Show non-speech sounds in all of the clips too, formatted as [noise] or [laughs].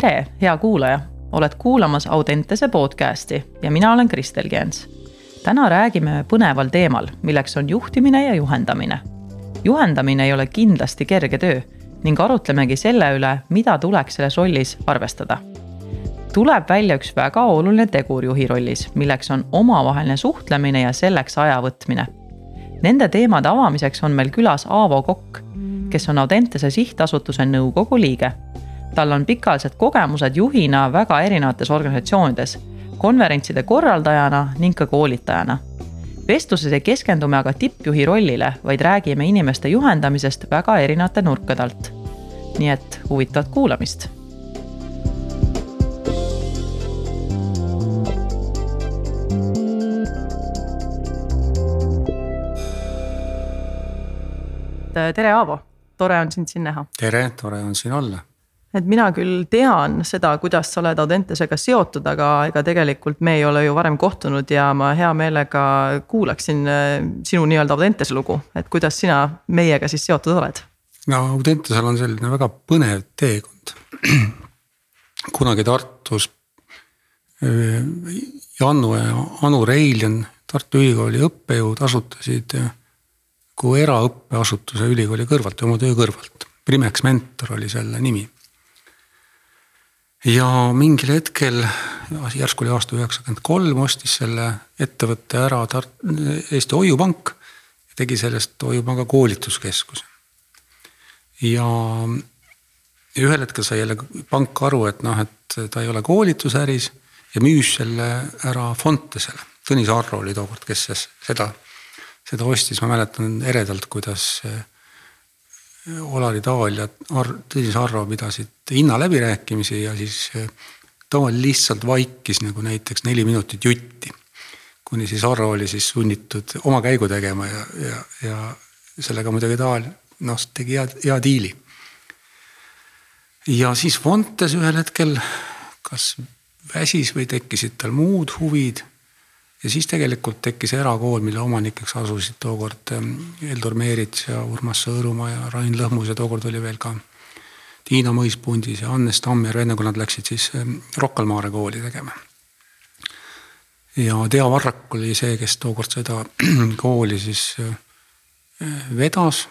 tere, hea kuulaja, oled kuulamas Audentese podcasti ja mina olen Kristel Gens. täna räägime põneval teemal, milleks on juhtimine ja juhendamine. juhendamine ei ole kindlasti kerge töö ning arutlemegi selle üle, mida tuleks selles rollis arvestada. tuleb välja üks väga oluline tegur juhi rollis, milleks on omavaheline suhtlemine ja selleks aja võtmine. Nende teemade avamiseks on meil külas Aavo Kokk, kes on Audentese sihtasutuse nõukogu liige tal on pikaajalised kogemused juhina väga erinevates organisatsioonides, konverentside korraldajana ning ka koolitajana. vestluses ei keskendu me aga tippjuhi rollile, vaid räägime inimeste juhendamisest väga erinevate nurkade alt. nii et huvitavat kuulamist tere, Aavo, tore on sind siin näha. tere, tore on siin olla et mina küll tean seda, kuidas sa oled Audentesega seotud, aga ega tegelikult me ei ole ju varem kohtunud ja ma hea meelega kuulaksin äh, sinu nii-öelda Audentese lugu, et kuidas sina meiega siis seotud oled? no Audentesel on selline väga põnev teekond. [clears throat] kunagi Tartus äh, Jannu ja Anu Reiljan, Tartu Ülikooli õppejõud asutasid kui eraõppeasutuse ülikooli kõrvalt, oma töö kõrvalt. Primex Mentor oli selle nimi ja mingil hetkel, järsku oli aasta üheksakümmend kolm, ostis selle ettevõtte ära Tart-, Eesti Hoiupank. tegi sellest Hoiupanga koolituskeskuse. ja ühel hetkel sai jälle pank aru, et noh, et ta ei ole koolitusäris ja müüs selle ära Fontesele. Tõnis Arro oli tookord, kes seda, seda ostis, ma mäletan eredalt, kuidas Olari Taal ja Ar-, Tõnis Arro pidasid hinnaläbirääkimisi ja siis eh, Taal lihtsalt vaikis nagu näiteks neli minutit jutti. kuni siis Arro oli siis sunnitud oma käigu tegema ja, ja, ja sellega muidugi Taal noh, tegi hea, hea diili. ja siis Fontes ühel hetkel kas väsis või tekkisid tal muud huvid ja siis tegelikult tekkis erakool, mille omanikeks asusid tookord ähm, Meerits ja Urmas Sõõrumaa ja Rain Lõhmus ja tookord oli veel ka Tiina Mõispundis ja Hannes Tammjärv, enne kui nad läksid siis ähm, Rocca al Mare kooli tegema. ja Tea Varrak oli see, kes tookord seda [clears throat] kooli siis äh, vedas.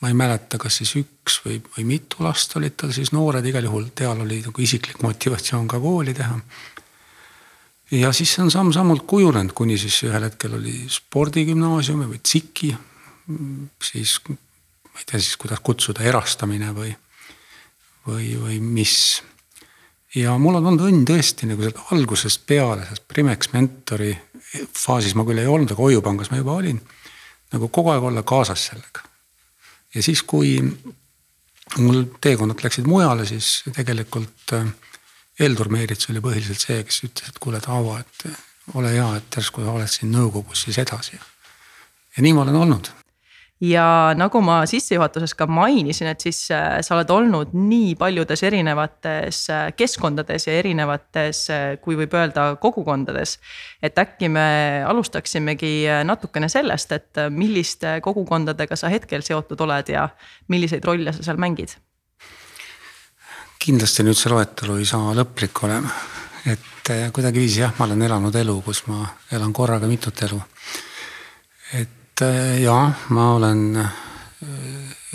ma ei mäleta, kas siis üks või, või mitu last olid tal siis noored, igal juhul Teal oli nagu isiklik motivatsioon ka kooli teha ja siis see on samm-sammult kujunenud, kuni siis ühel hetkel oli spordigümnaasium või TSIK-i. siis ma ei tea siis, kuidas kutsuda, erastamine või, või, või mis. ja mul on olnud õnn tõesti nagu sealt algusest peale, sellest Primex mentori faasis ma küll ei olnud, aga Hoiupangas ma juba olin. nagu kogu aeg olla kaasas sellega. ja siis, kui mul teekonnad läksid mujale, siis tegelikult äh, Heldur Meerits oli põhiliselt see, kes ütles, et kuule Taavo, et ole hea, et järsku sa oled siin nõukogus siis edasi. ja nii ma olen olnud. ja nagu ma sissejuhatuses ka mainisin, et siis äh, sa oled olnud nii paljudes erinevates äh, keskkondades ja erinevates, äh, kui võib öelda, kogukondades. et äkki me alustaksimegi natukene sellest, et milliste kogukondadega sa hetkel seotud oled ja milliseid rolle sa seal mängid kindlasti nüüd see loetelu ei saa lõplik olema. et eh, kuidagiviisi jah, ma olen elanud elu, kus ma elan korraga mitut elu. et eh, jaa, ma olen eh,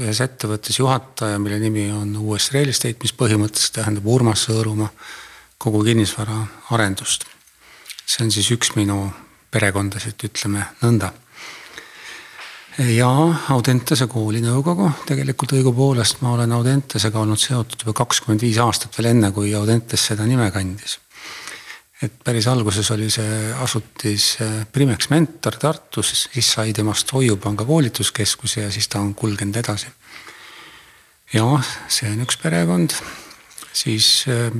ühes ettevõttes juhataja, mille nimi on US Real Estate, mis põhimõtteliselt tähendab Urmas Sõõrumaa kogu kinnisvara arendust. see on siis üks minu perekondasid, ütleme nõnda ja Audentese kooli nõukogu, tegelikult õigupoolest ma olen Audentesega olnud seotud juba kakskümmend viis aastat veel enne, kui Audentes seda nime kandis. et päris alguses oli see asutis eh, Primex Mentor Tartus, siis sai temast Hoiupanga koolituskeskus ja siis ta on kulgenud edasi. ja see on üks perekond, siis eh,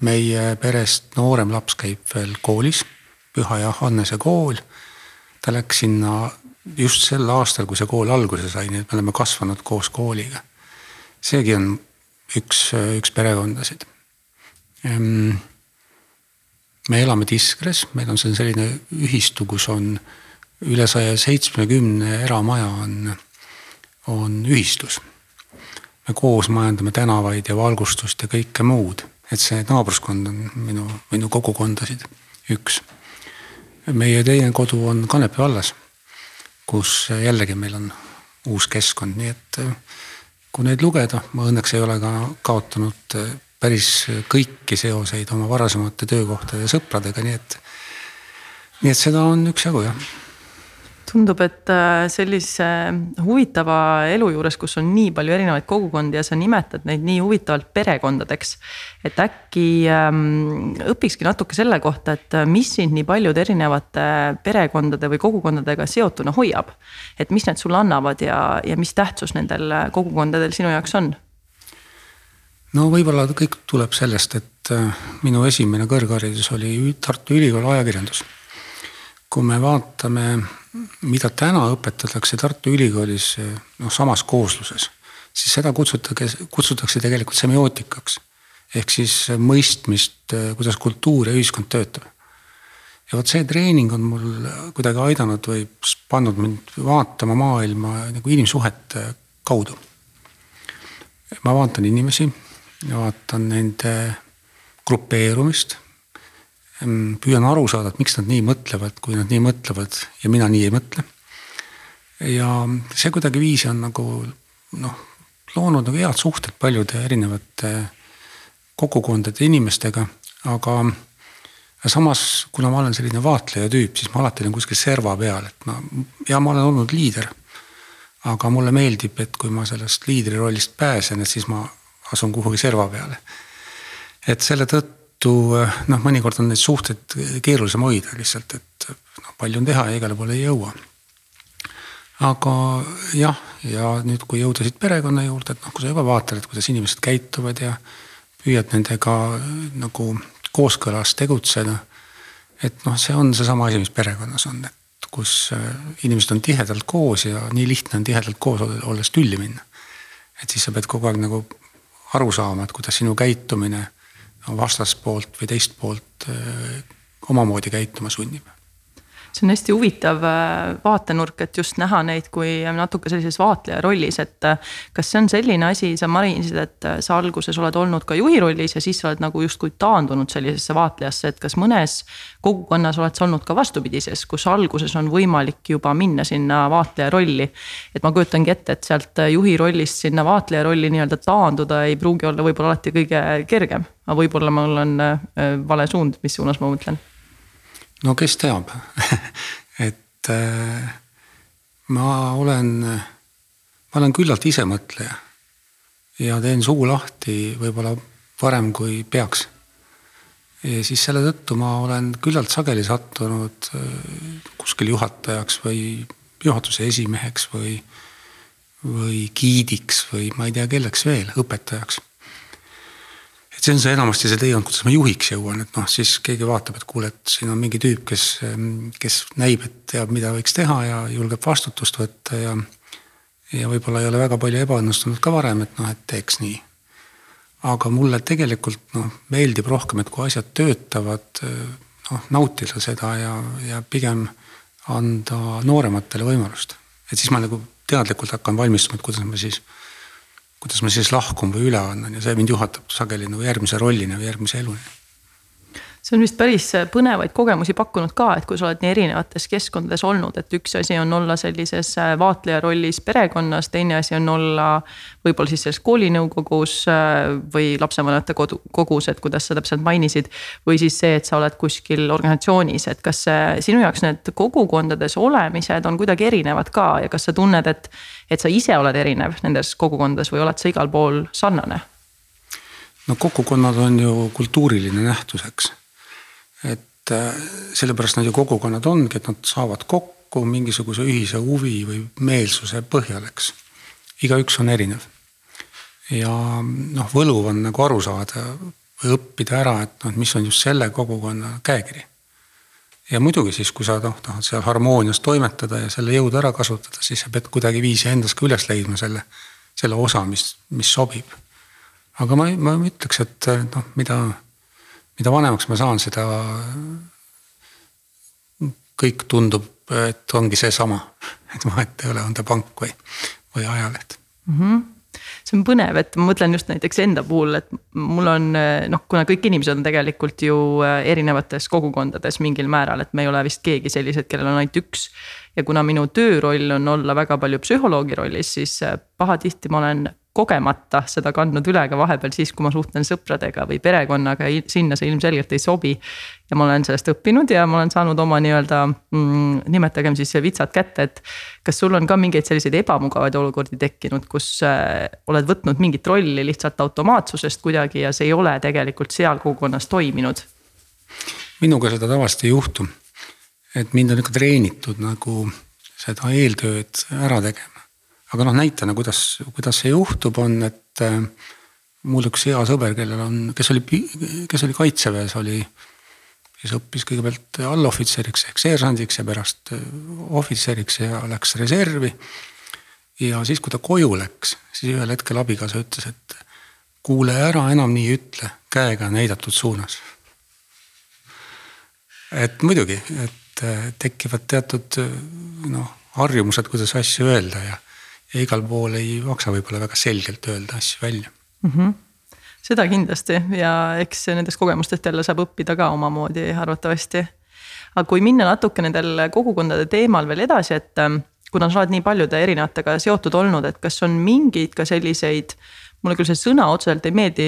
meie perest noorem laps käib veel koolis, Püha Johannese kool. ta läks sinna just sel aastal, kui see kool alguse sai, nii et me oleme kasvanud koos kooliga. seegi on üks, üks perekondasid. Ehm, me elame Tiskres, meil on see selline ühistu, kus on üle saja seitsmekümne eramaja on, on ühistus. me koos majandame tänavaid ja valgustust ja kõike muud. et see naabruskond on minu, minu kogukondasid üks. meie teine kodu on Kanepi vallas, kus jällegi meil on uus keskkond, nii et kui neid lugeda, ma õnneks ei ole ka kaotanud päris kõiki seoseid oma varasemate töökohtade ja sõpradega, nii et. nii et seda on üksjagu jah tundub, et äh, sellise huvitava elu juures, kus on nii palju erinevaid kogukondi ja sa nimetad neid nii huvitavalt perekondadeks. et äkki ähm, õpikski natuke selle kohta, et äh, mis sind nii paljude erinevate perekondade või kogukondadega seotuna hoiab. et mis need sulle annavad ja, ja mis tähtsus nendel kogukondadel sinu jaoks on? no võib-olla kõik tuleb sellest, et äh, minu esimene kõrgharidus oli Tartu Ülikooli ajakirjandus. Kui me vaatame mida täna õpetatakse Tartu Ülikoolis noh, samas koosluses, siis seda kutsutakse, kutsutakse tegelikult semiootikaks. ehk siis mõistmist, kuidas kultuur ja ühiskond töötab. ja vot see treening on mul kuidagi aidanud või pannud mind vaatama maailma nagu inimsuhete kaudu. ma vaatan inimesi, vaatan nende grupeerumist püüan aru saada, et miks nad nii mõtlevad, kui nad nii mõtlevad ja mina nii ei mõtle. ja see kuidagiviisi on nagu noh, loonud nagu head suhted paljude erinevate kogukondade inimestega, aga samas, kuna ma olen selline vaatleja tüüp, siis ma alati olen kuskil serva peal, et ma ja ma olen olnud liider. aga mulle meeldib, et kui ma sellest liidri rollist pääsen, et siis ma asun kuhugi serva peale. et selle tõttu tõttu eh, noh, mõnikord on neid suhteid keerulisem hoida lihtsalt, et noh, palju on teha ja igale poole ei jõua. aga jah, ja nüüd, kui jõuda siit perekonna juurde, et noh, kui sa juba vaatad, et kuidas inimesed käituvad ja püüad nendega nagu kooskõlas tegutseda. et noh, see on seesama asi, mis perekonnas on, et kus eh, inimesed on tihedalt koos ja nii lihtne on tihedalt koos olles tülli minna. et siis sa pead kogu aeg nagu aru saama, et kuidas sinu käitumine vastaspoolt või teist poolt äh, omamoodi käituma sunnib see on hästi huvitav äh, vaatenurk, et just näha neid kui natuke sellises vaatleja rollis, et. Äh, kas see on selline asi, sa mainisid, et sa alguses oled olnud ka juhi rollis ja siis sa oled nagu justkui taandunud sellisesse vaatlejasse, et kas mõnes. kogukonnas oled sa olnud ka vastupidises, kus alguses on võimalik juba minna sinna vaatleja rolli. et ma kujutangi ette, et sealt juhi rollist sinna vaatleja rolli nii-öelda taanduda ei pruugi olla võib-olla alati kõige kergem aga võib-olla mul on äh, vale suund, mis suunas ma mõtlen? No kes teab [laughs] et äh, ma olen, ma olen küllalt isemõtleja. ja teen suu lahti võib-olla varem kui peaks. ja siis selle tõttu ma olen küllalt sageli sattunud äh, kuskil juhatajaks või juhatuse esimeheks või, või giidiks või ma ei tea, kelleks veel, õpetajaks et see on see enamasti see teekond, kuidas ma juhiks jõuan, et noh, siis keegi vaatab, et kuule, et siin on mingi tüüp, kes, kes näib, et teab, mida võiks teha ja julgeb vastutust võtta ja. ja võib-olla ei ole väga palju ebaõnnestunud ka varem, et noh, et teeks nii. aga mulle tegelikult noh, meeldib rohkem, et kui asjad töötavad, noh nautida seda ja, ja pigem anda noorematele võimalust. et siis ma nagu teadlikult hakkan valmistuma, et kuidas ma siis kuidas ma siis lahkun või üle annan ja see mind juhatab sageli nagu järgmise rollini või järgmise eluni see on vist päris põnevaid kogemusi pakkunud ka, et kui sa oled nii erinevates keskkondades olnud, et üks asi on olla sellises äh, vaatleja rollis perekonnas, teine asi on olla. võib-olla siis selles koolinõukogus äh, või lapsevanemate kodu, kogus, et kuidas sa täpselt mainisid. või siis see, et sa oled kuskil organisatsioonis, et kas sinu jaoks need kogukondades olemised on kuidagi erinevad ka ja kas sa tunned, et. et sa ise oled erinev nendes kogukondades või oled sa igal pool sarnane? no kogukonnad on ju kultuuriline nähtus, eks et äh, sellepärast nad ju kogukonnad ongi, et nad saavad kokku mingisuguse ühise huvi või meelsuse põhjal, eks. igaüks on erinev. ja noh, võluv on nagu aru saada või õppida ära, et noh, mis on just selle kogukonna käekiri. ja muidugi siis, kui sa noh, tahad seal harmoonias toimetada ja selle jõudu ära kasutada, siis sa pead kuidagiviisi endas ka üles leidma selle, selle osa, mis, mis sobib. aga ma, ma ütleks, et noh, mida mida vanemaks ma saan, seda kõik tundub, et ongi seesama, et vahet ei ole, on ta pank või, või ajaleht mm. -hmm see on põnev, et ma mõtlen just näiteks enda puhul, et mul on noh, kuna kõik inimesed on tegelikult ju äh, erinevates kogukondades mingil määral, et me ei ole vist keegi sellised, kellel on ainult üks. ja kuna minu tööroll on olla väga palju psühholoogi rollis, siis äh, pahatihti ma olen kogemata seda kandnud üle ka vahepeal siis, kui ma suhtlen sõpradega või perekonnaga, sinna see ilmselgelt ei sobi. ja ma olen sellest õppinud ja ma olen saanud oma nii-öelda mm, nimetagem siis vitsad kätte, et. kas sul on ka mingeid selliseid ebamugavaid olukordi tekkinud, kus äh, oled võtnud mingit rolli lihtsalt automaatsusest kuidagi ja see ei ole tegelikult seal kogukonnas toiminud? minuga seda tavaliselt ei juhtu. et mind on ikka treenitud nagu seda eeltööd ära tegema aga noh, näitena, kuidas, kuidas see juhtub, on, et äh, mul üks hea sõber, kellel on, kes oli, kes oli kaitseväes, oli. kes õppis kõigepealt allohvitseriks ehk seersandiks ja pärast äh, ohvitseriks ja läks reservi. ja siis, kui ta koju läks, siis ühel hetkel abikaasa ütles, et kuule ära, enam nii ütle, käega näidatud suunas. et muidugi, et äh, tekivad teatud noh, harjumused, kuidas asju öelda ja ja igal pool ei maksa võib-olla väga selgelt öelda asju välja mm. -hmm seda kindlasti ja eks nendest kogemustest jälle saab õppida ka omamoodi arvatavasti. aga kui minna natuke nendel kogukondade teemal veel edasi, et ähm, kuna sa oled nii paljude erinevatega seotud olnud, et kas on mingeid ka selliseid. mulle küll see sõna otseselt ei meeldi,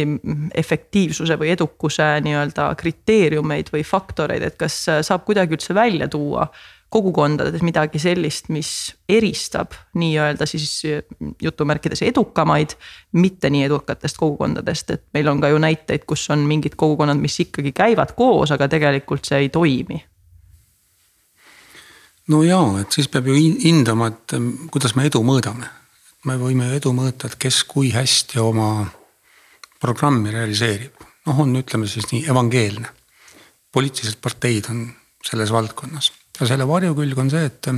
efektiivsuse või edukuse nii-öelda kriteeriumeid või faktoreid, et kas saab kuidagi üldse välja tuua kogukondades midagi sellist, mis eristab nii-öelda siis jutumärkides edukamaid, mitte nii edukatest kogukondadest, et meil on ka ju näiteid, kus on mingid kogukonnad, mis ikkagi käivad koos, aga tegelikult see ei toimi. no jaa, et siis peab ju hindama, et kuidas me edu mõõdame. me võime edu mõõta, et kes kui hästi oma programmi realiseerib. noh, on, ütleme siis nii evangeelne. poliitilised parteid on selles valdkonnas ja selle varjukülg on see, et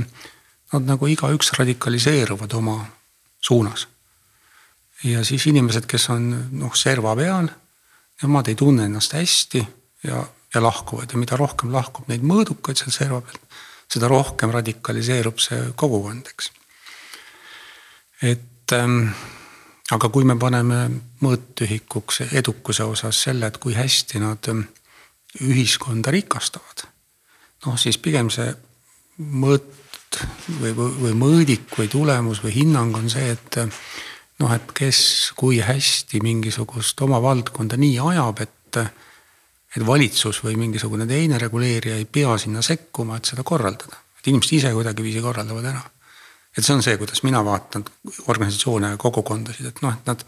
nad nagu igaüks radikaliseeruvad oma suunas. ja siis inimesed, kes on noh serva peal, nemad ei tunne ennast hästi ja, ja lahkuvad ja mida rohkem lahkub neid mõõdukaid seal serva peal, seda rohkem radikaliseerub see kogukond, eks. et ähm, aga kui me paneme mõõtühikuks edukuse osas selle, et kui hästi nad ähm, ühiskonda rikastavad noh, siis pigem see mõõt või, või, või mõõdik või tulemus või hinnang on see, et noh, et kes kui hästi mingisugust oma valdkonda nii ajab, et et valitsus või mingisugune teine reguleerija ei pea sinna sekkuma, et seda korraldada. et inimesed ise kuidagiviisi korraldavad ära. et see on see, kuidas mina vaatan organisatsioone ja kogukondasid, et noh, et nad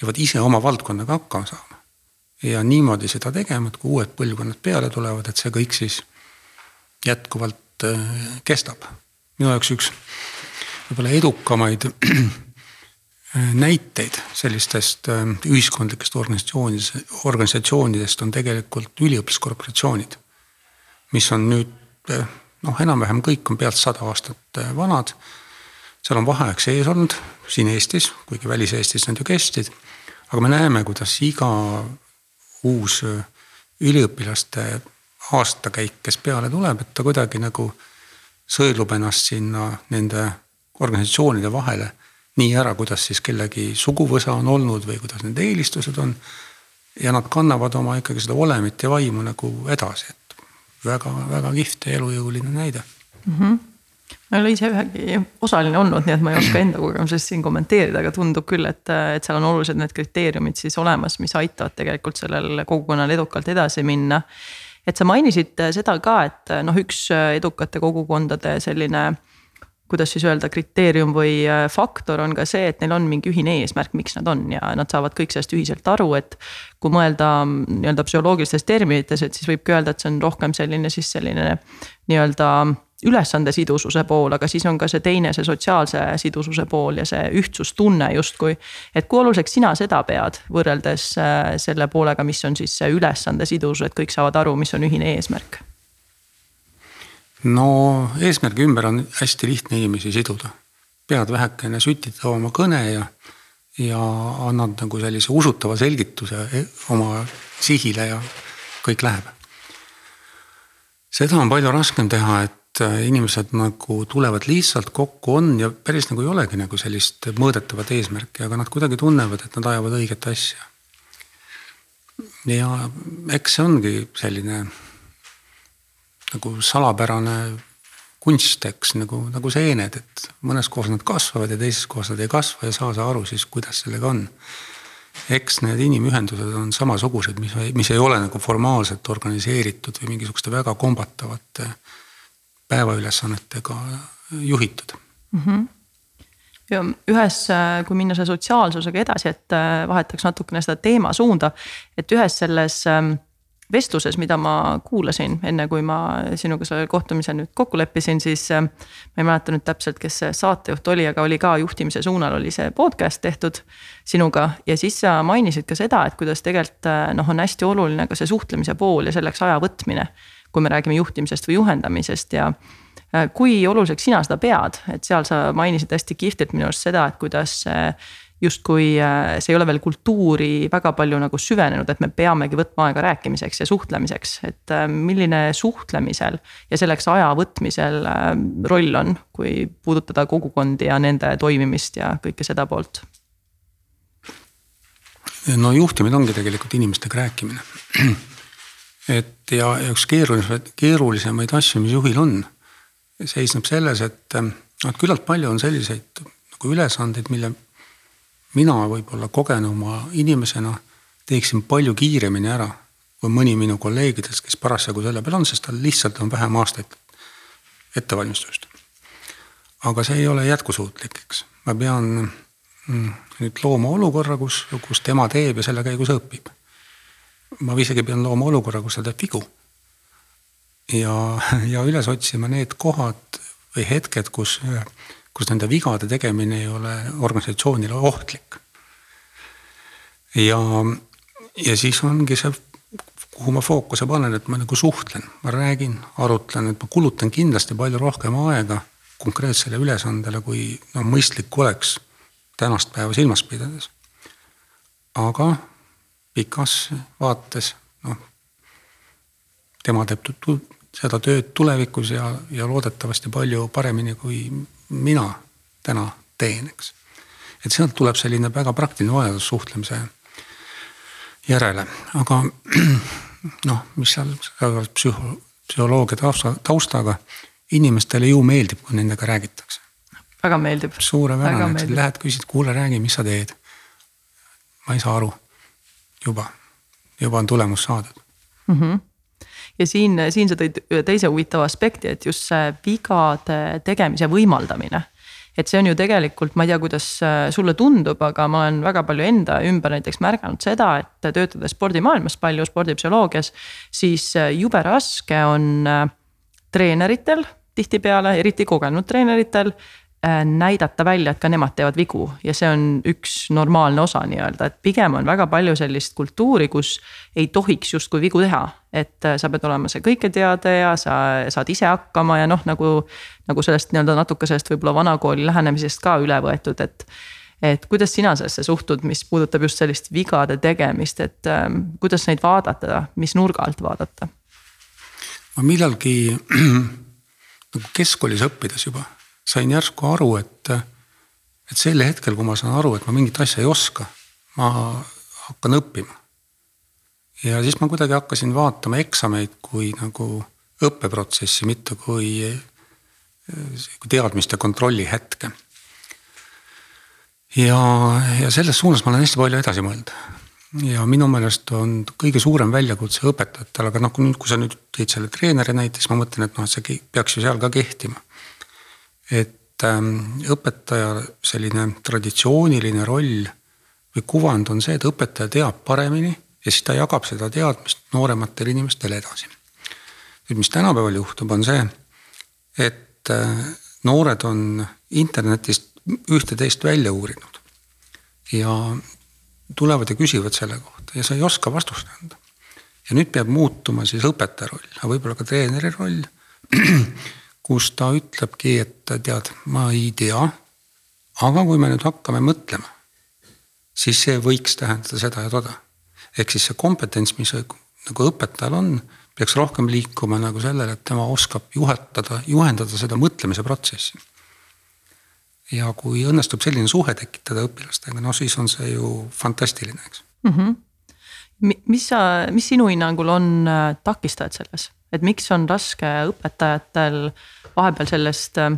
peavad ise oma valdkonnaga hakkama saama. ja niimoodi seda tegema, et kui uued põlvkonnad peale tulevad, et see kõik siis jätkuvalt äh, kestab. minu jaoks üks võib-olla edukamaid äh, näiteid sellistest äh, ühiskondlikest organisatsioonidest, organisatsioonidest on tegelikult üliõpilaskorporatsioonid. mis on nüüd noh, enam-vähem kõik on pealt sada aastat vanad. seal on vaheaeg sees olnud siin Eestis, kuigi välis-Eestis nad ju kestsid. aga me näeme, kuidas iga uus üliõpilaste aastakäik, kes peale tuleb, et ta kuidagi nagu sõelub ennast sinna nende organisatsioonide vahele nii ära, kuidas siis kellegi suguvõsa on olnud või kuidas nende eelistused on. ja nad kannavad oma ikkagi seda olemit ja vaimu nagu edasi, et väga-väga kihvt ja elujõuline näide mm. -hmm ma ei ole ise ühegi osaline olnud, nii et ma ei oska enda kogemusest siin kommenteerida, aga tundub küll, et, et seal on olulised need kriteeriumid siis olemas, mis aitavad tegelikult sellel kogukonnal edukalt edasi minna et sa mainisid äh, seda ka, et äh, noh, üks äh, edukate kogukondade selline kuidas siis öelda, kriteerium või faktor on ka see, et neil on mingi ühine eesmärk, miks nad on ja nad saavad kõik sellest ühiselt aru, et. kui mõelda mm, nii-öelda psühholoogilistes terminites, et siis võibki öelda, et see on rohkem selline siis selline nii-öelda ülesande sidususe pool, aga siis on ka see teine, see sotsiaalse sidususe pool ja see ühtsustunne justkui. et kui oluliseks sina seda pead, võrreldes äh, selle poolega, mis on siis see ülesande sidusus, et kõik saavad aru, mis on ühine eesmärk? no eesmärgi ümber on hästi lihtne inimesi siduda. pead vähekene sütitama oma kõne ja, ja annad nagu sellise usutava selgituse e-, oma sihile ja kõik läheb. seda on palju raskem teha, et inimesed nagu tulevad lihtsalt kokku, on ja päris nagu ei olegi nagu sellist mõõdetavat eesmärki, aga nad kuidagi tunnevad, et nad ajavad õiget asja. ja eks see ongi selline nagu salapärane kunst, eks nagu, nagu seened, et mõnes kohas nad kasvavad ja teises kohas nad ei kasva ja saa sa aru siis, kuidas sellega on. eks need inimühendused on samasugused, mis, mis ei ole nagu formaalselt organiseeritud või mingisuguste väga kombatavate päevaülesannetega juhitud mm. -hmm ja ühes, kui minna selle sotsiaalsusega edasi, et vahetaks natukene seda teemasuunda, et ühes selles ähm, vestluses, mida ma kuulasin, enne kui ma sinuga selle kohtumise nüüd kokku leppisin, siis äh, ma ei mäleta nüüd täpselt, kes see saatejuht oli, aga oli ka juhtimise suunal oli see podcast tehtud sinuga. ja siis sa mainisid ka seda, et kuidas tegelikult äh, noh, on hästi oluline ka see suhtlemise pool ja selleks aja võtmine. Kui me räägime juhtimisest või juhendamisest ja äh, kui oluliseks sina seda pead, et seal sa mainisid hästi kihvtilt minu arust seda, et kuidas justkui äh, see ei ole veel kultuuri väga palju nagu süvenenud, et me peamegi võtma aega rääkimiseks ja suhtlemiseks, et äh, milline suhtlemisel ja selleks aja võtmisel roll on, kui puudutada kogukondi ja nende toimimist ja kõike seda poolt? no juhtimine ongi tegelikult inimestega rääkimine. Et ja, üks keerulisemaid, keerulisemaid asju, mis juhil on, seisneb selles, et noh, küllalt palju on selliseid nagu ülesandeid, mille mina võib-olla kogenuma inimesena teeksin palju kiiremini ära kui mõni minu kolleegidest, kes parasjagu selle peal on, sest tal lihtsalt on vähem aastaid ettevalmistust. aga see ei ole jätkusuutlik, eks, ma pean mm, nüüd looma olukorra, kus, kus tema teeb ja selle käigus õpib. Ma isegi pean looma olukorra, kus ta teeb vigu. ja, ja üles otsima need kohad või hetked, kus kus nende vigade tegemine ei ole organisatsioonile ohtlik. ja, ja siis ongi see, kuhu ma fookuse panen, et ma nagu suhtlen, ma räägin, arutlen, et ma kulutan kindlasti palju rohkem aega konkreetsele ülesandele, kui noh, mõistlik oleks tänast päeva silmas pidades. aga pikas vaates noh, tema teeb seda tööd tulevikus ja, ja loodetavasti palju paremini kui mina täna teen, eks. et sealt tuleb selline väga praktiline vajadus suhtlemise järele, aga [clears throat] noh, mis seal psühho, psühholoogia tausta, taustaga, inimestele ju meeldib, kui nendega räägitakse. väga meeldib. suurepärane, lähed küsid, kuule, räägi, mis sa teed. ma ei saa aru, juba, juba on tulemus saadud mm. -hmm ja siin, siin sa tõid ühe teise huvitava aspekti, et just see vigade tegemise võimaldamine. et see on ju tegelikult, ma ei tea, kuidas äh, sulle tundub, aga ma olen väga palju enda ümber näiteks märganud seda, et töötades spordimaailmas palju, spordipsühholoogias. siis äh, jube raske on äh, treeneritel tihtipeale, eriti kogenud treeneritel näidata välja, et ka nemad teevad vigu ja see on üks normaalne osa nii-öelda, et pigem on väga palju sellist kultuuri, kus ei tohiks justkui vigu teha. et äh, sa pead olema see kõiketeade ja sa saad ise hakkama ja noh, nagu, nagu sellest nii-öelda natuke sellest võib-olla vanakooli lähenemisest ka üle võetud, et. et kuidas sina sellesse suhtud, mis puudutab just sellist vigade tegemist, et ähm, kuidas neid vaadata, mis nurga alt vaadata? ma millalgi [clears throat] nagu keskkoolis õppides juba sain järsku aru, et, et sel hetkel, kui ma saan aru, et ma mingit asja ei oska, ma hakkan õppima. ja siis ma kuidagi hakkasin vaatama eksameid kui nagu õppeprotsessi, mitte kui, kui teadmiste kontrolli hetke. ja, ja selles suunas ma olen hästi palju edasi mõelnud. ja minu meelest on kõige suurem väljakutse õpetajatel, aga noh, kui nüüd, kui sa nüüd tõid selle treeneri näite, siis ma mõtlen, et noh, see peaks ju seal ka kehtima et ähm, õpetaja selline traditsiooniline roll või kuvand on see, et õpetaja teab paremini ja siis ta jagab seda teadmist noorematele inimestele edasi. nüüd, mis tänapäeval juhtub, on see, et äh, noored on internetist ühte-teist välja uurinud ja tulevad ja küsivad selle kohta ja sa ei oska vastust anda. ja nüüd peab muutuma siis õpetaja roll, aga võib-olla ka treeneri roll [clears throat] kus ta ütlebki, et tead, ma ei tea. aga kui me nüüd hakkame mõtlema, siis see võiks tähendada seda ja toda. ehk siis see kompetents, mis nagu õpetajal on, peaks rohkem liikuma nagu sellele, et tema oskab juhatada, juhendada seda mõtlemise protsessi. ja kui õnnestub selline suhe tekitada õpilastega, no siis on see ju fantastiline, eks mm. -hmm. mis sa, mis sinu hinnangul on äh, takistajad selles, et miks on raske õpetajatel vahepeal sellest äh,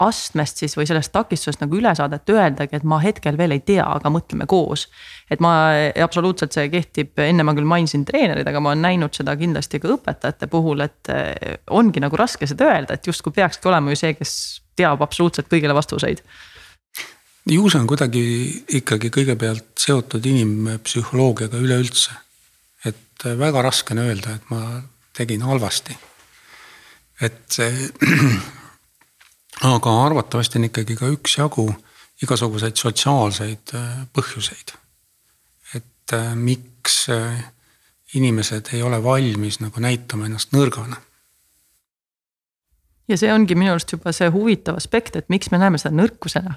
astmest siis või sellest takistusest nagu üle saada, et öeldagi, et ma hetkel veel ei tea, aga mõtleme koos. et ma absoluutselt, see kehtib, enne ma küll mainisin treenereid, aga ma olen näinud seda kindlasti ka õpetajate puhul, et eh, ongi nagu raske seda öelda, et justkui peakski olema ju see, kes teab absoluutselt kõigile vastuseid. ju see on kuidagi ikkagi kõigepealt seotud inimpsühholoogiaga üleüldse. et väga raske on öelda, et ma tegin halvasti. et [clears throat] aga arvatavasti on ikkagi ka üksjagu igasuguseid sotsiaalseid äh, põhjuseid. et äh, miks äh, inimesed ei ole valmis nagu näitama ennast nõrgana ja see ongi minu arust juba see huvitav aspekt, et miks me näeme seda nõrkusena.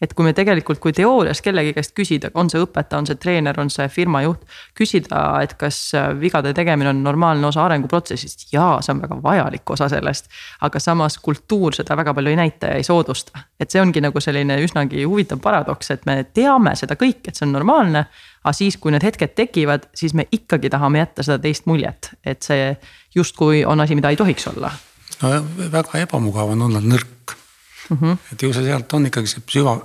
et kui me tegelikult, kui teoorias kellegi käest küsida, on see õpetaja, on see treener, on see firma juht. küsida, et kas vigade tegemine on normaalne osa arenguprotsessist, jaa, see on väga vajalik osa sellest. aga samas kultuur seda väga palju ei näita ja ei soodusta. et see ongi nagu selline üsnagi huvitav paradoks, et me teame seda kõike, et see on normaalne. aga siis, kui need hetked tekivad, siis me ikkagi tahame jätta seda teist muljet, et see justkui on asi, mida ei tohiks olla no väga ebamugav on olla nõrk mm. -hmm. et ju see sealt on ikkagi see süva,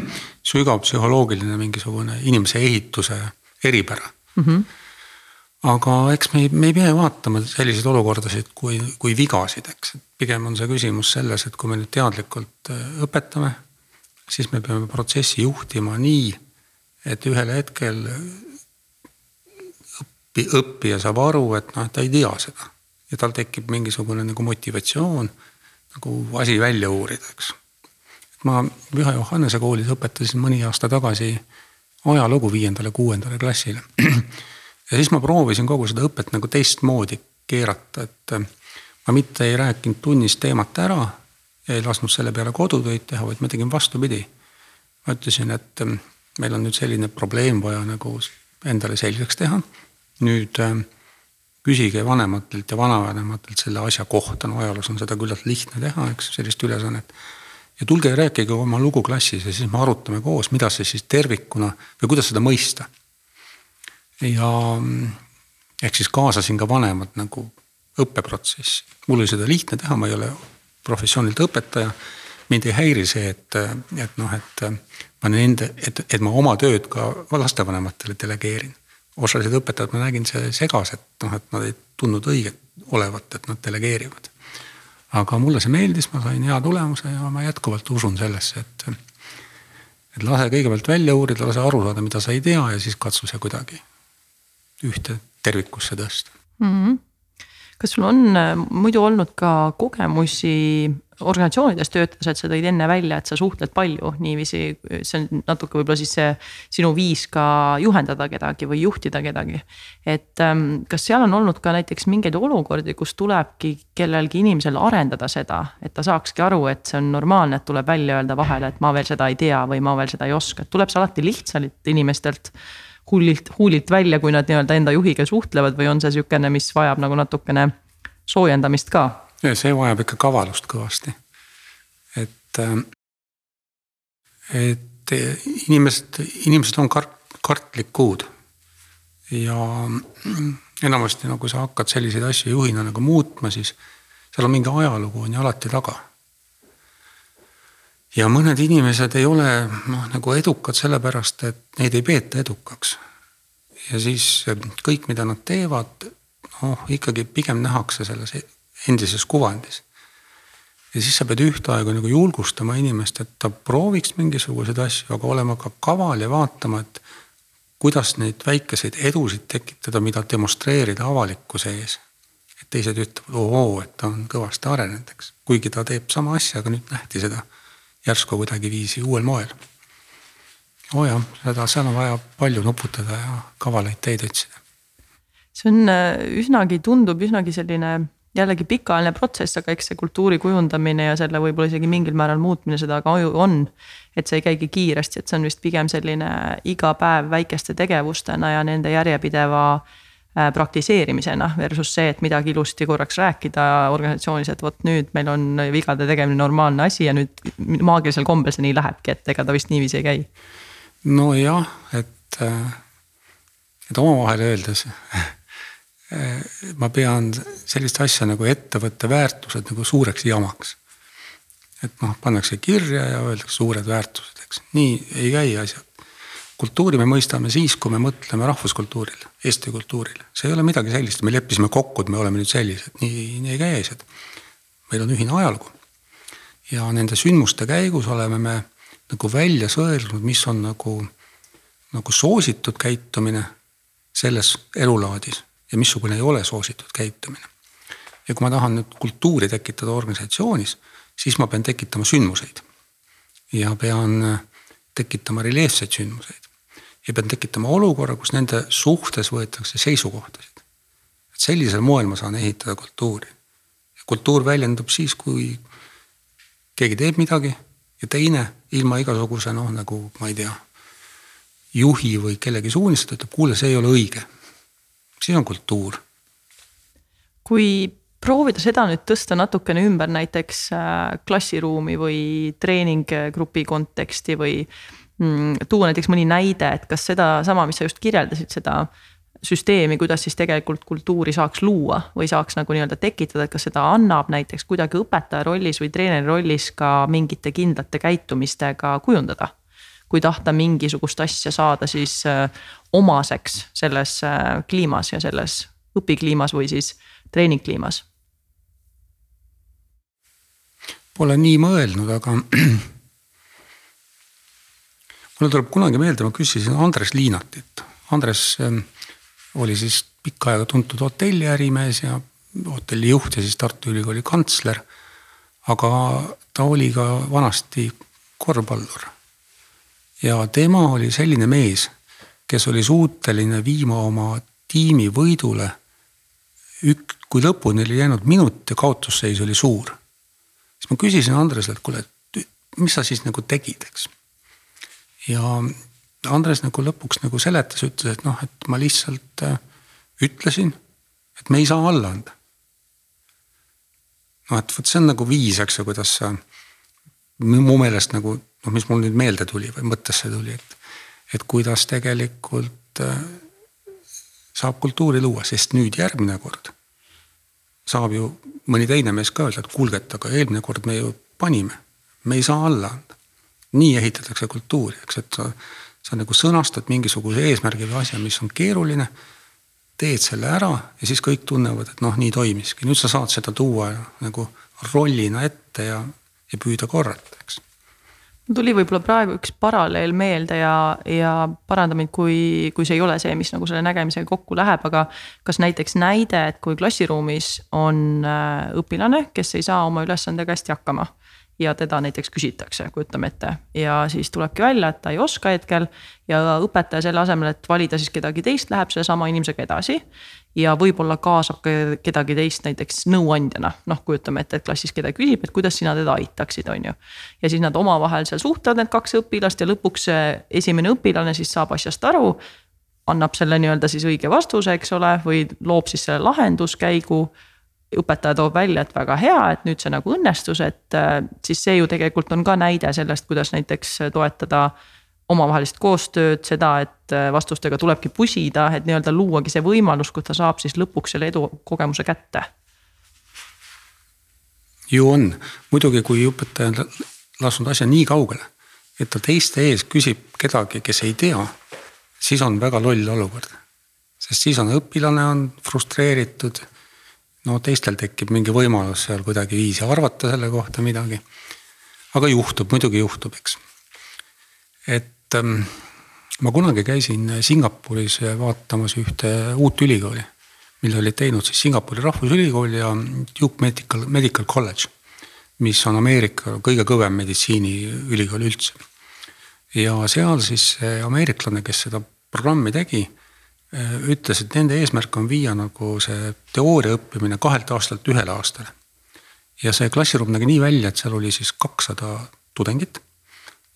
[clears throat] sügav psühholoogiline mingisugune inimese ehituse eripära mm. -hmm. aga eks me ei, me ei pea vaatama selliseid olukordasid kui, kui vigasid, eks, et pigem on see küsimus selles, et kui me nüüd teadlikult äh, õpetame, siis me peame protsessi juhtima nii, et ühel hetkel õppi, õppija saab aru, et noh, ta ei tea seda ja tal tekib mingisugune nagu motivatsioon nagu asi välja uurida, eks. ma Püha Johannese koolis õpetasin mõni aasta tagasi ajalugu viiendale-kuuendale klassile. [clears throat] ja siis ma proovisin kogu seda õpet nagu teistmoodi keerata, et ma mitte ei rääkinud tunnis teemat ära ja ei lasknud selle peale kodutöid teha, vaid ma tegin vastupidi. ma ütlesin, et meil on nüüd selline probleem vaja nagu endale selgeks teha. nüüd küsige vanematelt ja vanavanematelt selle asja kohta, no ajaloos on seda küllalt lihtne teha, eks, sellist ülesannet. ja tulge ja rääkige oma lugu klassis ja siis me arutame koos, mida see siis tervikuna või kuidas seda mõista. ja ehk siis kaasasin ka vanemad nagu õppeprotsessi, mul oli seda lihtne teha, ma ei ole professioonilt õpetaja. mind ei häiri see, et, et noh, et ma nende, et, et ma oma tööd ka lastevanematele delegeerin osalised õpetajad, ma nägin see segas, et noh, et nad ei tundnud õiget olevat, et nad delegeerivad. aga mulle see meeldis, ma sain hea tulemuse ja ma jätkuvalt usun sellesse, et. et lase kõigepealt välja uurida, lase aru saada, mida sa ei tea ja siis katsu see kuidagi ühte tervikusse tõsta mm. -hmm. Kas sul on äh, muidu olnud ka kogemusi organisatsioonides töötades, et sa tõid enne välja, et sa suhtled palju niiviisi, see on natuke võib-olla siis see sinu viis ka juhendada kedagi või juhtida kedagi. et ähm, kas seal on olnud ka näiteks mingeid olukordi, kus tulebki kellelgi inimesel arendada seda, et ta saakski aru, et see on normaalne, et tuleb välja öelda vahele, et ma veel seda ei tea või ma veel seda ei oska, et tuleb see alati lihtsalt inimestelt huulilt, huulilt välja, kui nad nii-öelda enda juhiga suhtlevad või on see sihukene, mis vajab nagu natukene soojendamist ka see vajab ikka kavalust kõvasti. et, äh, et inimesed, inimesed on kart-, kartlikud. ja enamasti nagu sa hakkad selliseid asju juhina nagu muutma, siis seal on mingi ajalugu on ju alati taga. Ja mõned inimesed ei ole noh, nagu edukad sellepärast, et neid ei peeta edukaks. ja siis kõik, mida nad teevad, noh ikkagi pigem nähakse selles endises kuvandis. ja siis sa pead ühtaegu nagu julgustama inimest, et ta prooviks mingisuguseid asju, aga olema ka kaval ja vaatama, et kuidas neid väikeseid edusid tekitada, mida demonstreerida avalikkuse ees. et teised ütlevad, oo, et ta on kõvasti arenenud, eks, kuigi ta teeb sama asja, aga nüüd nähti seda järsku kuidagiviisi uuel moel. oo jah, seda, seal on vaja palju nuputada ja kavalaid teid otsida. see on äh, üsnagi, tundub üsnagi selline jällegi pikaajaline protsess, aga eks see kultuuri kujundamine ja selle võib-olla isegi mingil määral muutmine seda ka on. et see ei käigi kiiresti, et see on vist pigem selline iga päev väikeste tegevustena ja nende järjepideva Äh, praktiseerimisena versus see, et midagi ilusti korraks rääkida organisatsioonis, et vot nüüd meil on vigade tegemine normaalne asi ja nüüd maagilisel kombel see nii lähebki, et ega ta vist niiviisi ei käi. nojah, et, et omavahel öeldes [laughs] ma pean sellist asja nagu ettevõtte väärtused nagu suureks jamaks. et noh, pannakse kirja ja öeldakse suured väärtused, eks, nii ei käi asjad kultuuri me mõistame siis, kui me mõtleme rahvuskultuurile, Eesti kultuurile, see ei ole midagi sellist, me leppisime kokku, et me oleme nüüd sellised, nii, nii ei käi asjad. meil on ühine ajalugu. Ja nende sündmuste käigus oleme me nagu välja sõelunud, mis on nagu, nagu soositud käitumine selles elulaadis ja missugune ei ole soositud käitumine. ja kui ma tahan nüüd kultuuri tekitada organisatsioonis, siis ma pean tekitama sündmuseid. Ja pean tekitama reljeefseid sündmuseid ja pean tekitama olukorra, kus nende suhtes võetakse seisukohtasid. et sellisel moel ma saan ehitada kultuuri. kultuur väljendub siis, kui keegi teeb midagi ja teine ilma igasuguse noh, nagu ma ei tea, juhi või kellegi suunisteta ütleb, kuule, see ei ole õige. siis on kultuur. kui proovida seda nüüd tõsta natukene ümber näiteks äh, klassiruumi või treeninggrupi konteksti või tuua näiteks mõni näide, et kas sedasama, mis sa just kirjeldasid, seda süsteemi, kuidas siis tegelikult kultuuri saaks luua või saaks nagu nii-öelda tekitada, et kas seda annab näiteks kuidagi õpetaja rollis või treeneri rollis ka mingite kindlate käitumistega kujundada. kui tahta mingisugust asja saada siis äh, omaseks selles äh, kliimas ja selles õpikliimas või siis treeningkliimas. Pole nii mõelnud, aga [clears throat] mulle tuleb kunagi meelde, ma küsisin Andres Liinatit. Andres ähm, oli siis pikka aega tuntud hotelliärimees ja hotellijuht ja siis Tartu Ülikooli kantsler. aga ta oli ka vanasti korvpallur. ja tema oli selline mees, kes oli suuteline viima oma tiimi võidule. ük-, kui lõpuni oli jäänud minut ja kaotusseis oli suur. siis ma küsisin Andresele, et kuule, mis sa siis nagu tegid, eks ja Andres nagu lõpuks nagu seletas, ütles, et noh, et ma lihtsalt äh, ütlesin, et me ei saa alla anda. noh, et vot see on nagu viis, eks ju, kuidas sa mu meelest nagu noh, mis mul nüüd meelde tuli või mõttesse tuli, et, et kuidas tegelikult äh, saab kultuuri luua, sest nüüd järgmine kord saab ju mõni teine mees ka öelda, et kuulge, et aga eelmine kord me ju panime, me ei saa alla anda nii ehitatakse kultuuri, eks, et sa, sa nagu sõnastad mingisuguse eesmärgi või asja, mis on keeruline. teed selle ära ja siis kõik tunnevad, et noh, nii toimiski, nüüd sa saad seda tuua nagu rollina ette ja, ja püüda korrata, eks tuli võib-olla praegu üks paralleel meelde ja, ja paranda mind, kui, kui see ei ole see, mis nagu selle nägemisega kokku läheb, aga. kas näiteks näide, et kui klassiruumis on äh, õpilane, kes ei saa oma ülesandega hästi hakkama ja teda näiteks küsitakse, kujutame ette. ja siis tulebki välja, et ta ei oska hetkel ja õpetaja selle asemel, et valida siis kedagi teist, läheb sellesama inimesega edasi. ja võib-olla kaasab ka kedagi teist näiteks nõuandjana, noh, kujutame ette, et klassis kedagi küsib, et kuidas sina teda aitaksid, on ju. ja siis nad omavahel seal suhtlevad, need kaks õpilast ja lõpuks see esimene õpilane siis saab asjast aru annab selle nii-öelda siis õige vastuse, eks ole, või loob siis selle lahenduskäigu õpetaja toob välja, et väga hea, et nüüd see nagu õnnestus, et äh, siis see ju tegelikult on ka näide sellest, kuidas näiteks toetada omavahelist koostööd, seda, et äh, vastustega tulebki pusida, et nii-öelda luuagi see võimalus, kus ta saab siis lõpuks selle edukogemuse kätte. ju on, muidugi kui õpetaja on lasknud asja nii kaugele, et ta teiste ees küsib kedagi, kes ei tea, siis on väga loll olukord. sest siis on õpilane on frustreeritud no teistel tekib mingi võimalus seal kuidagiviisi arvata selle kohta midagi. aga juhtub, muidugi juhtub, eks. et ähm, ma kunagi käisin Singapuris vaatamas ühte uut ülikooli, mille olid teinud siis Singapuri Rahvusülikool ja Duke Medical, Medical College. mis on Ameerika kõige kõvem meditsiiniülikool üldse. ja seal siis ameeriklane, kes seda programmi tegi ütles, et nende eesmärk on viia nagu see teooria õppimine kahelt aastalt ühele aastale. ja see klassiruum nägi nii välja, et seal oli siis kakssada tudengit.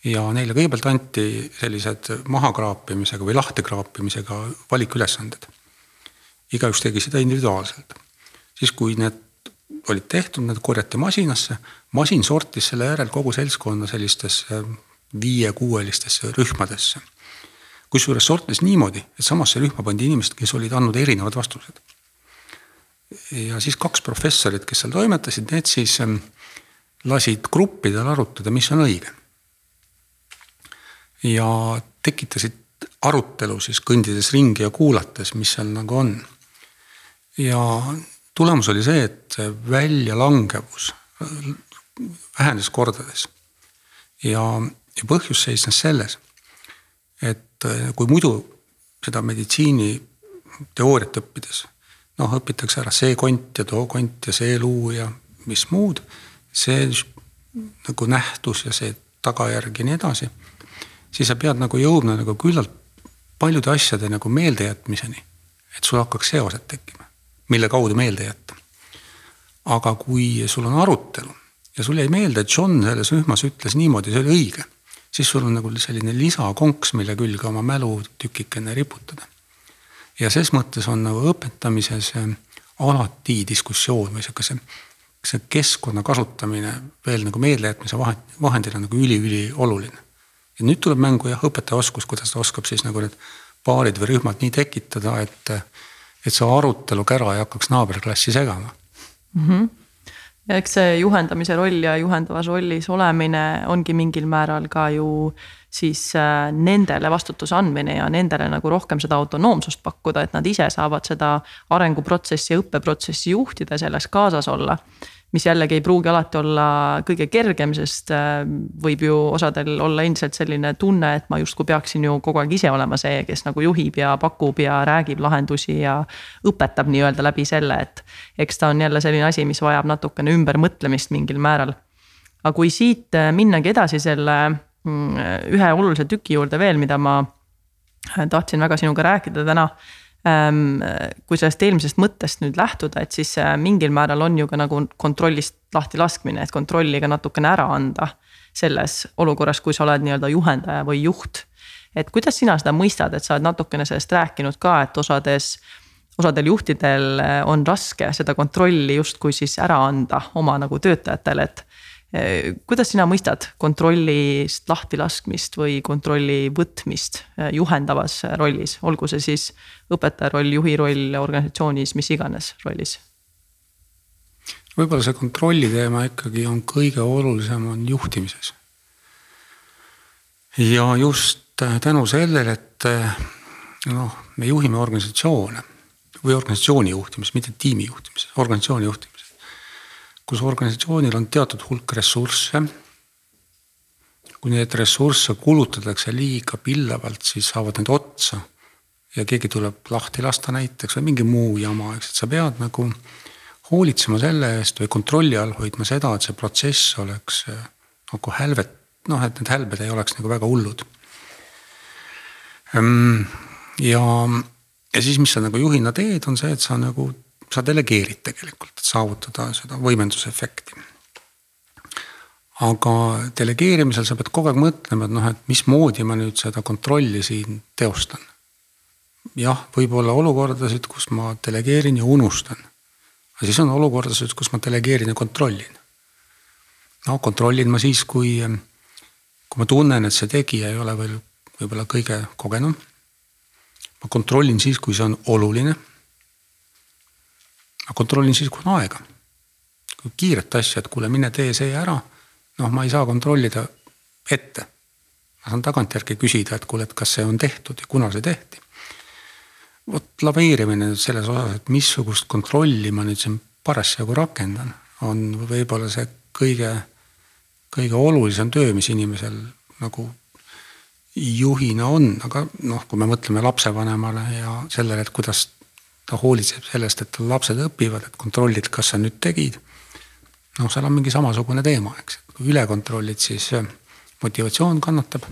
ja neile kõigepealt anti sellised mahakraapimisega või lahtikraapimisega valikülesanded. igaüks tegi seda individuaalselt. siis, kui need olid tehtud, need korjati masinasse, masin sortis selle järel kogu seltskonna sellistesse viie-kuuelistesse rühmadesse. Kusjuures sortis niimoodi, et samasse rühma pandi inimesed, kes olid andnud erinevad vastused. ja siis kaks professorit, kes seal toimetasid, need siis ähm, lasid gruppidel arutada, mis on õige. ja tekitasid arutelu siis kõndides ringi ja kuulates, mis seal nagu on. ja tulemus oli see, et väljalangevus vähenes kordades. ja, ja põhjus seisnes selles, et kui muidu seda meditsiiniteooriat õppides noh, õpitakse ära see kont ja too kont ja see luu ja mis muud, see nagu nähtus ja see tagajärg ja nii edasi. siis sa pead nagu jõudma nagu küllalt paljude asjade nagu meeldejätmiseni, et sul hakkaks seosed tekkima, mille kaudu meelde jätta. aga kui sul on arutelu ja sul jäi meelde, et John selles rühmas ütles niimoodi, see oli õige, siis sul on nagu selline lisakonks, mille külge oma mälutükikene riputada. ja ses mõttes on nagu õpetamises alati diskussioon või sihuke see, keskkonna kasutamine veel nagu meeldejätmise vahendina nagu üliülioluline ja nüüd tuleb mängu jah, õpetaja oskus, kuidas ta oskab siis nagu need paarid või rühmad nii tekitada, et, et see arutelu kära ei hakkaks naaberklassi segama mm. -hmm ja eks see juhendamise roll ja juhendavas rollis olemine ongi mingil määral ka ju siis äh, nendele vastutuse andmine ja nendele nagu rohkem seda autonoomsust pakkuda, et nad ise saavad seda arenguprotsessi ja õppeprotsessi juhtida, selles kaasas olla mis jällegi ei pruugi alati olla kõige kergem, sest äh, võib ju osadel olla endiselt selline tunne, et ma justkui peaksin ju kogu aeg ise olema see, kes nagu juhib ja pakub ja räägib lahendusi ja õpetab nii-öelda läbi selle, et. eks ta on jälle selline asi, mis vajab natukene ümbermõtlemist mingil määral. aga kui siit äh, minnagi edasi selle mm, ühe olulise tüki juurde veel, mida ma äh, tahtsin väga sinuga rääkida täna kui sellest eelmisest mõttest nüüd lähtuda, et siis äh, mingil määral on ju ka nagu kontrollist lahti laskmine, et kontrolli ka natukene ära anda. selles olukorras, kui sa oled nii-öelda juhendaja või juht. et kuidas sina seda mõistad, et sa oled natukene sellest rääkinud ka, et osades osadel juhtidel äh, on raske seda kontrolli justkui siis ära anda oma nagu töötajatele, et kuidas sina mõistad kontrollist lahtilaskmist või kontrolli võtmist eh, juhendavas rollis, olgu see siis õpetaja roll, juhi roll organisatsioonis, mis iganes rollis? võib-olla see kontrolli teema ikkagi on kõige olulisem on juhtimises. ja just tänu sellele, et noh, me juhime organisatsioone või organisatsiooni juhtimist, mitte tiimi juhtimist, organisatsiooni juhtimist kus organisatsioonil on teatud hulk ressursse. kui neid ressursse kulutatakse liiga pillavalt, siis saavad need otsa. ja keegi tuleb lahti lasta näiteks või mingi muu jama, eks, et sa pead nagu hoolitsema selle eest või kontrolli all hoidma seda, et see protsess oleks eh, nagu hälvet, noh, et need hälbed ei oleks nagu väga hullud. Ehm, ja, ja siis, mis sa nagu juhina teed, on see, et sa nagu sa delegeerid tegelikult, et saavutada seda võimendusefekti. aga delegeerimisel sa pead kogu aeg mõtlema, et noh, et mismoodi ma nüüd seda kontrolli siin teostan. jah, võib olla olukordasid, kus ma delegeerin ja unustan. aga siis on olukordasid, kus ma delegeerin ja kontrollin. no kontrollin ma siis, kui, kui ma tunnen, et see tegija ei ole veel võib-olla kõige kogenum. ma kontrollin siis, kui see on oluline ma kontrollin siis, kui on aega. kui kiiret asja, et kuule, mine tee see ära. noh, ma ei saa kontrollida ette. ma saan tagantjärgi küsida, et kuule, et kas see on tehtud ja kuna see tehti. vot laveerimine selles osas, et missugust kontrolli ma nüüd siin parasjagu rakendan, on võib-olla see kõige, kõige olulisem töö, mis inimesel nagu juhina on, aga noh, kui me mõtleme lapsevanemale ja sellele, et kuidas ta hoolitseb sellest, et tal lapsed õpivad, et kontrollid, kas sa nüüd tegid. noh, seal on mingi samasugune teema, eks, kui üle kontrollid, siis äh, motivatsioon kannatab.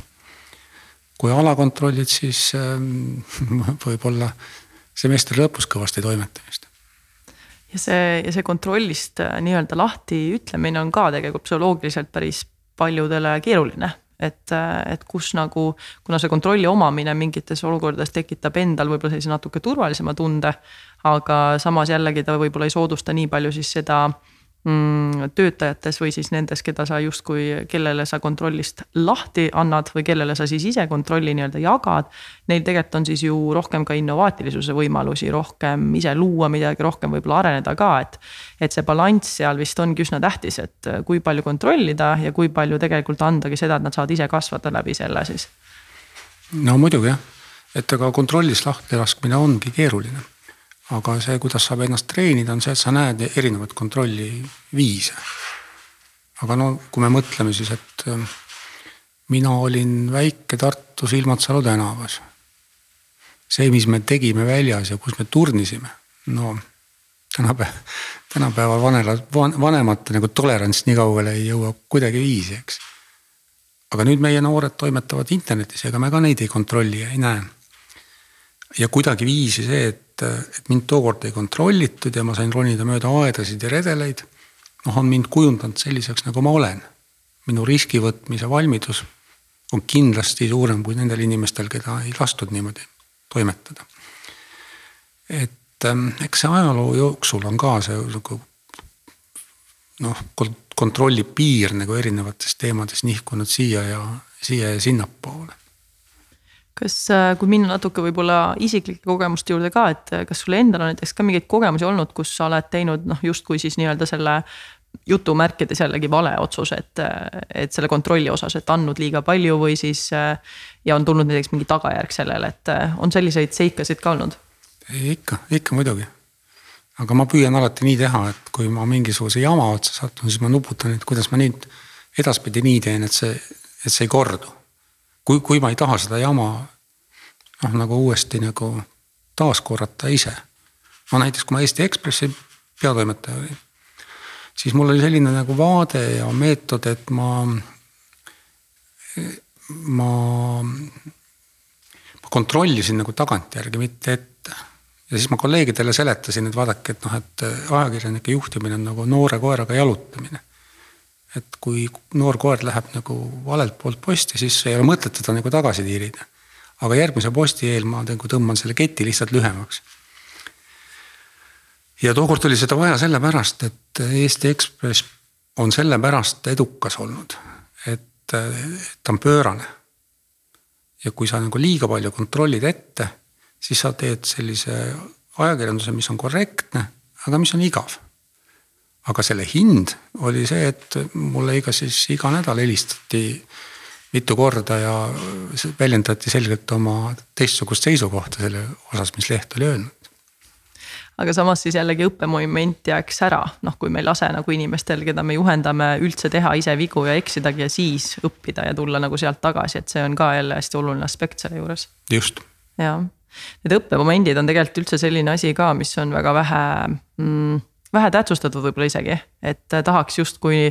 kui ala kontrollid, siis ähm, [laughs] võib-olla semestri lõpus kõvasti toimetamist ja see, ja see kontrollist äh, nii-öelda lahti ütlemine on ka tegelikult psühholoogiliselt päris paljudele keeruline et, et kus nagu, kuna see kontrolli omamine mingites olukordades tekitab endal võib-olla sellise natuke turvalisema tunde. aga samas jällegi ta võib-olla ei soodusta nii palju siis seda töötajates või siis nendes, keda sa justkui, kellele sa kontrollist lahti annad või kellele sa siis ise kontrolli nii-öelda jagad. Neil tegelikult on siis ju rohkem ka innovaatilisuse võimalusi, rohkem ise luua midagi, rohkem võib-olla areneda ka, et. et see balanss seal vist ongi üsna tähtis, et kui palju kontrollida ja kui palju tegelikult andagi seda, et nad saavad ise kasvada läbi selle siis. no muidugi jah, et ega kontrollist lahti laskmine ongi keeruline aga see, kuidas saab ennast treenida, on see, et sa näed erinevaid kontrolliviise. aga no kui me mõtleme siis, et ähm, mina olin väike Tartus Ilmatsalu tänavas. see, mis me tegime väljas ja kus me turnisime, no tänapäeval, tänapäeval vanela, vanemate nagu tolerants nii kaugele ei jõua kuidagiviisi, eks. aga nüüd meie noored toimetavad internetis, ega me ka neid ei kontrolli ja ei näe. ja kuidagiviisi see, et et, et mind tookord ei kontrollitud ja ma sain ronida mööda aedasid ja redeleid. noh, on mind kujundanud selliseks, nagu ma olen. minu riski võtmise valmidus on kindlasti suurem kui nendel inimestel, keda ei lastud niimoodi toimetada. et ähm, eks see ajaloo jooksul on ka see nagu noh, kontrolli piir nagu erinevates teemades nihkunud siia ja siia ja sinnapoole kas, äh, kui minna natuke võib-olla isiklike kogemuste juurde ka, et äh, kas sul endal on näiteks ka mingeid kogemusi olnud, kus sa oled teinud noh, justkui siis nii-öelda selle jutumärkides jällegi vale otsus, et, äh, et selle kontrolli osas, et andnud liiga palju või siis. ja on tulnud näiteks mingi tagajärg sellele, et on selliseid seikasid ka olnud? ikka, ikka muidugi. aga ma püüan alati nii teha, et kui ma mingisuguse jama otsa satun, siis ma nuputan, et kuidas ma nüüd edaspidi nii teen, et see, et see ei kordu kui, kui ma ei taha seda jama noh, nagu uuesti nagu taaskorrata ise. no näiteks, kui ma Eesti Ekspressi peatoimetaja olin, siis mul oli selline nagu vaade ja meetod, et ma, ma, ma kontrollisin nagu tagantjärgi, mitte ette. ja siis ma kolleegidele seletasin, et vaadake, et noh, et ajakirjanike juhtimine on nagu noore koeraga jalutamine et kui noor koer läheb nagu valelt poolt posti, siis ei ole mõtet teda nagu tagasi tiirida. aga järgmise posti eel ma nagu tõmban selle keti lihtsalt lühemaks. ja tookord oli seda vaja sellepärast, et Eesti Ekspress on sellepärast edukas olnud, et ta on pöörane. ja kui sa nagu liiga palju kontrollid ette, siis sa teed sellise ajakirjanduse, mis on korrektne, aga mis on igav aga selle hind oli see, et mulle iga siis iga nädal helistati mitu korda ja väljendati selgelt oma teistsugust seisukohta selle osas, mis leht oli öelnud aga samas siis jällegi õppemoment jääks ära, noh, kui me ei lase nagu inimestel, keda me juhendame, üldse teha ise vigu ja eksidagi ja siis õppida ja tulla nagu sealt tagasi, et see on ka jälle hästi oluline aspekt selle juures. just. jah, need õppemomendid on tegelikult üldse selline asi ka, mis on väga vähe mm, vähe tähtsustatud võib-olla isegi, et tahaks justkui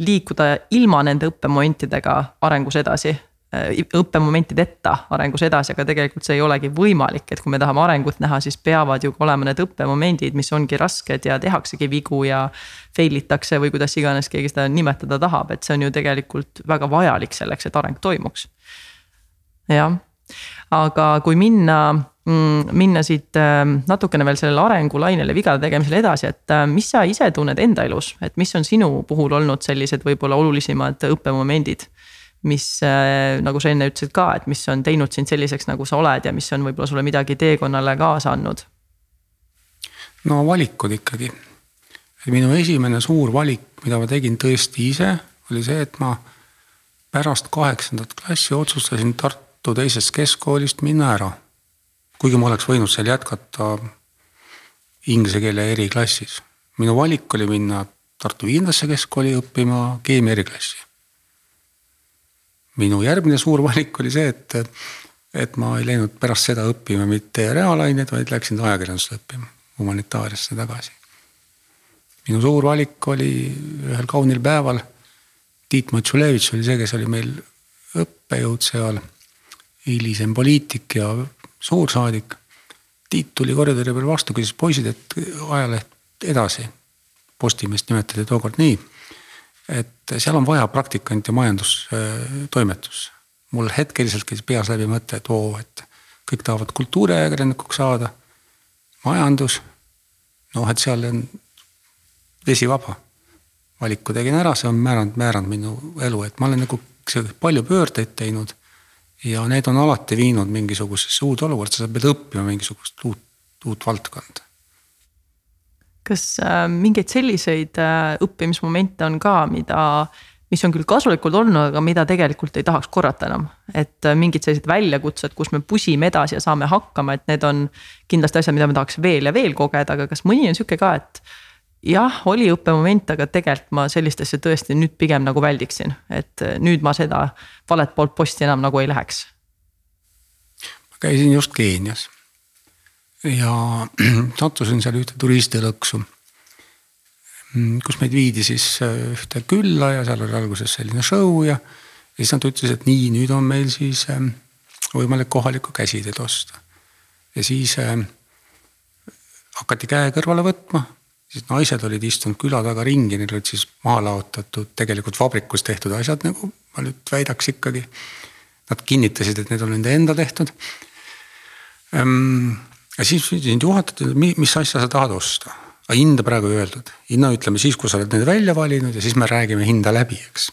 liikuda ilma nende õppemomentidega arengus edasi äh, õppemomentideta arengus edasi, aga tegelikult see ei olegi võimalik, et kui me tahame arengut näha, siis peavad ju olema need õppemomendid, mis ongi rasked ja tehaksegi vigu ja. Fail itakse või kuidas iganes keegi seda nimetada tahab, et see on ju tegelikult väga vajalik selleks, et areng toimuks. jah, aga kui minna Mm, minna siit ähm, natukene veel sellele arengulainele vigade tegemisel edasi, et äh, mis sa ise tunned enda elus, et mis on sinu puhul olnud sellised võib-olla olulisemad õppemomendid? mis äh, nagu sa enne ütlesid ka, et mis on teinud sind selliseks, nagu sa oled ja mis on võib-olla sulle midagi teekonnale kaasa andnud? no valikud ikkagi. minu esimene suur valik, mida ma tegin tõesti ise, oli see, et ma pärast kaheksandat klassi otsustasin Tartu teisest keskkoolist minna ära kuigi ma oleks võinud seal jätkata inglise keele eriklassis. minu valik oli minna Tartu Viiendasse keskkooli õppima keemia eriklassi. minu järgmine suur [laughs] valik oli see, et, et ma ei läinud pärast seda õppima mitte reaalaineid, vaid läksin ajakirjandust õppima, humanitaariasse tagasi. minu suur valik oli ühel kaunil päeval. Tiit Matšulevitš oli see, kes oli meil õppejõud seal, hilisem poliitik ja suursaadik. Tiit tuli koridori peal vastu, küsis poisid, et ajaleht edasi. Postimeest nimetati tookord nii. et seal on vaja praktikant ja majandustoimetus. mul hetkeliselt käis peas läbi mõte, et oo, et kõik tahavad kultuuriajakirjanikuks saada, majandus. noh, et seal on vesi vaba. valiku tegin ära, see on määranud, määranud minu elu, et ma olen nagu palju pöördeid teinud. Ja need on alati viinud mingisugusesse uude olukorda, sa pead õppima mingisugust uut, uut valdkonda kas äh, mingeid selliseid äh, õppimismomente on ka, mida, mis on küll kasulikud olnud, aga mida tegelikult ei tahaks korrata enam. et äh, mingid sellised väljakutsed, kus me pusime edasi ja saame hakkama, et need on kindlasti asjad, mida me tahaks veel ja veel kogeda, aga kas mõni on sihuke ka, et. Jah, oli õppemoment, aga tegelikult ma sellist asja tõesti nüüd pigem nagu väldiksin, et nüüd ma seda valet poolt posti enam nagu ei läheks. ma käisin just Keenias ja [clears throat] sattusin seal ühte turistilõksu. Kus meid viidi siis äh, ühte külla ja seal oli alguses selline show ja. ja siis nad ütlesid, et nii, nüüd on meil siis ähm, võimalik kohalikku käsitööd osta. ja siis hakati käe kõrvale võtma siis naised olid istunud küla taga ringi, neil olid siis maha laotatud tegelikult vabrikus tehtud asjad, nagu ma nüüd väidaks ikkagi. Nad kinnitasid, et need on nende enda tehtud ehm, ja siis sind juhatati, mis asja sa tahad osta. aga hinda praegu ei öeldud, hinna ütleme siis, kui sa oled need välja valinud ja siis me räägime hinda läbi, eks.